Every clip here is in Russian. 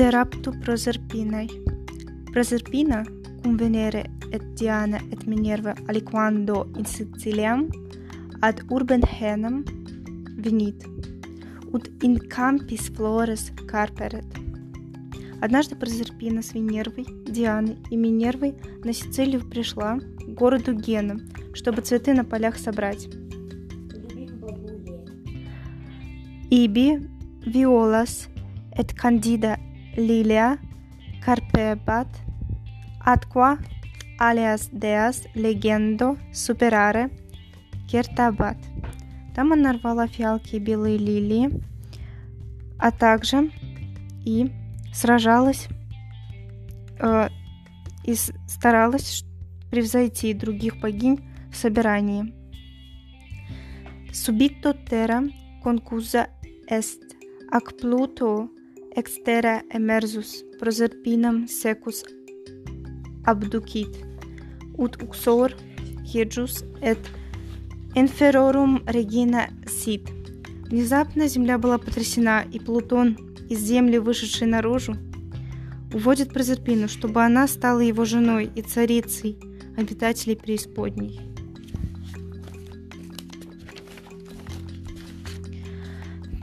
de raptu Proserpinei. Proserpina, cum Venere et Diana et Minerva aliquando in Siciliam, ad urben henam venit, ut in campis flores carperet. Однажды Прозерпина с Венервой, Дианой и Минервой на Сицилию пришла к городу Гена, чтобы цветы на полях собрать. Ibi violas et candida lilia carpebat atqua alias deas legendo superare кертабат. Там она рвала фиалки белые лилии, а также и сражалась э, и старалась превзойти других богинь в собирании. Subito terra concusa est ac Pluto exterra emersus proserpinam secus abducit, ut uxor hejus et inferorum regina sit. Внезапно земля была потрясена, и Плутон, из земли вышедший наружу, уводит Прозерпину, чтобы она стала его женой и царицей обитателей преисподней.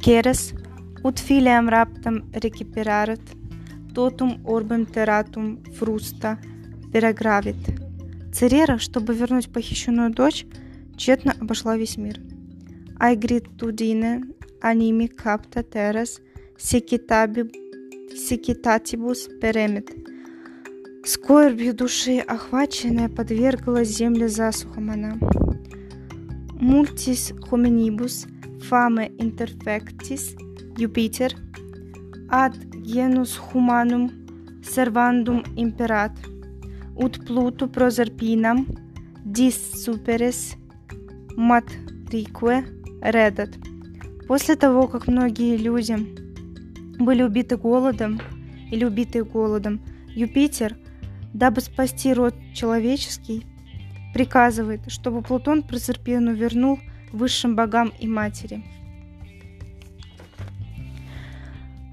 Керес ut filiam raptam reciperaret, totum orbem terratum frusta перегравит. Церера, чтобы вернуть похищенную дочь, тщетно обошла весь мир. Aegritudine animi capta terras secitatis перемет. Скорбью души, охваченная, подвергла земле засухам она. Multis hominibus fame interfectis Jupiter ad genus humanum servandum imperat ut Pluto proserpinam dis superes matrique redat. После того, как многие люди были убиты голодом или убиты голодом, Юпитер, дабы спасти род человеческий, приказывает, чтобы Плутон Прозерпину вернул высшим богам и матери.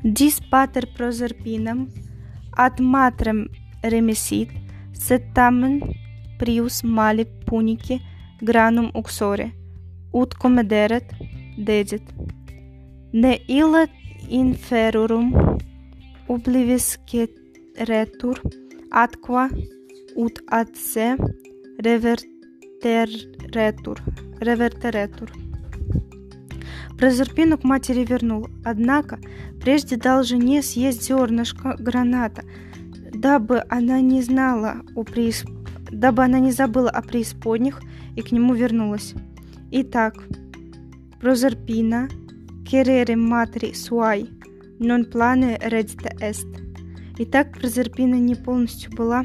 Dis pater Proserpinam ad matrem remesit, sed tamen prius male punice granum uxore, ut comederet deget. Ne illa inferorum oblivisceretur atqua ut ad se reverteretur reverteretur Прозерпину к матери вернул, однако прежде дал жене съесть зернышко граната, дабы она не знала о преисп... дабы она не забыла о преисподних и к нему вернулась. Итак, Прозерпина, керере матри суай, non plane redite est. Итак, Прозерпина не полностью была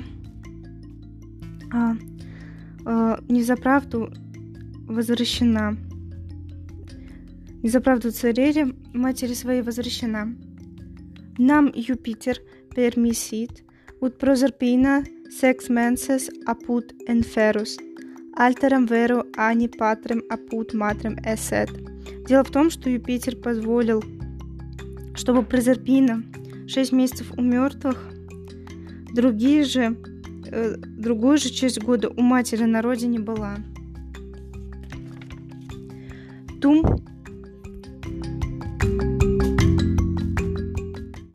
а, а, не за правду возвращена. Не за правду царере матери своей возвращена. Нам Юпитер пермисит ut Proserpina sex menses apud inferus, alteram vero ani patrem apud matrem esset. Дело в том, что Юпитер позволил, чтобы Прозерпина шесть месяцев у мертвых, другие же, э, другую же часть года у матери на родине была. Тум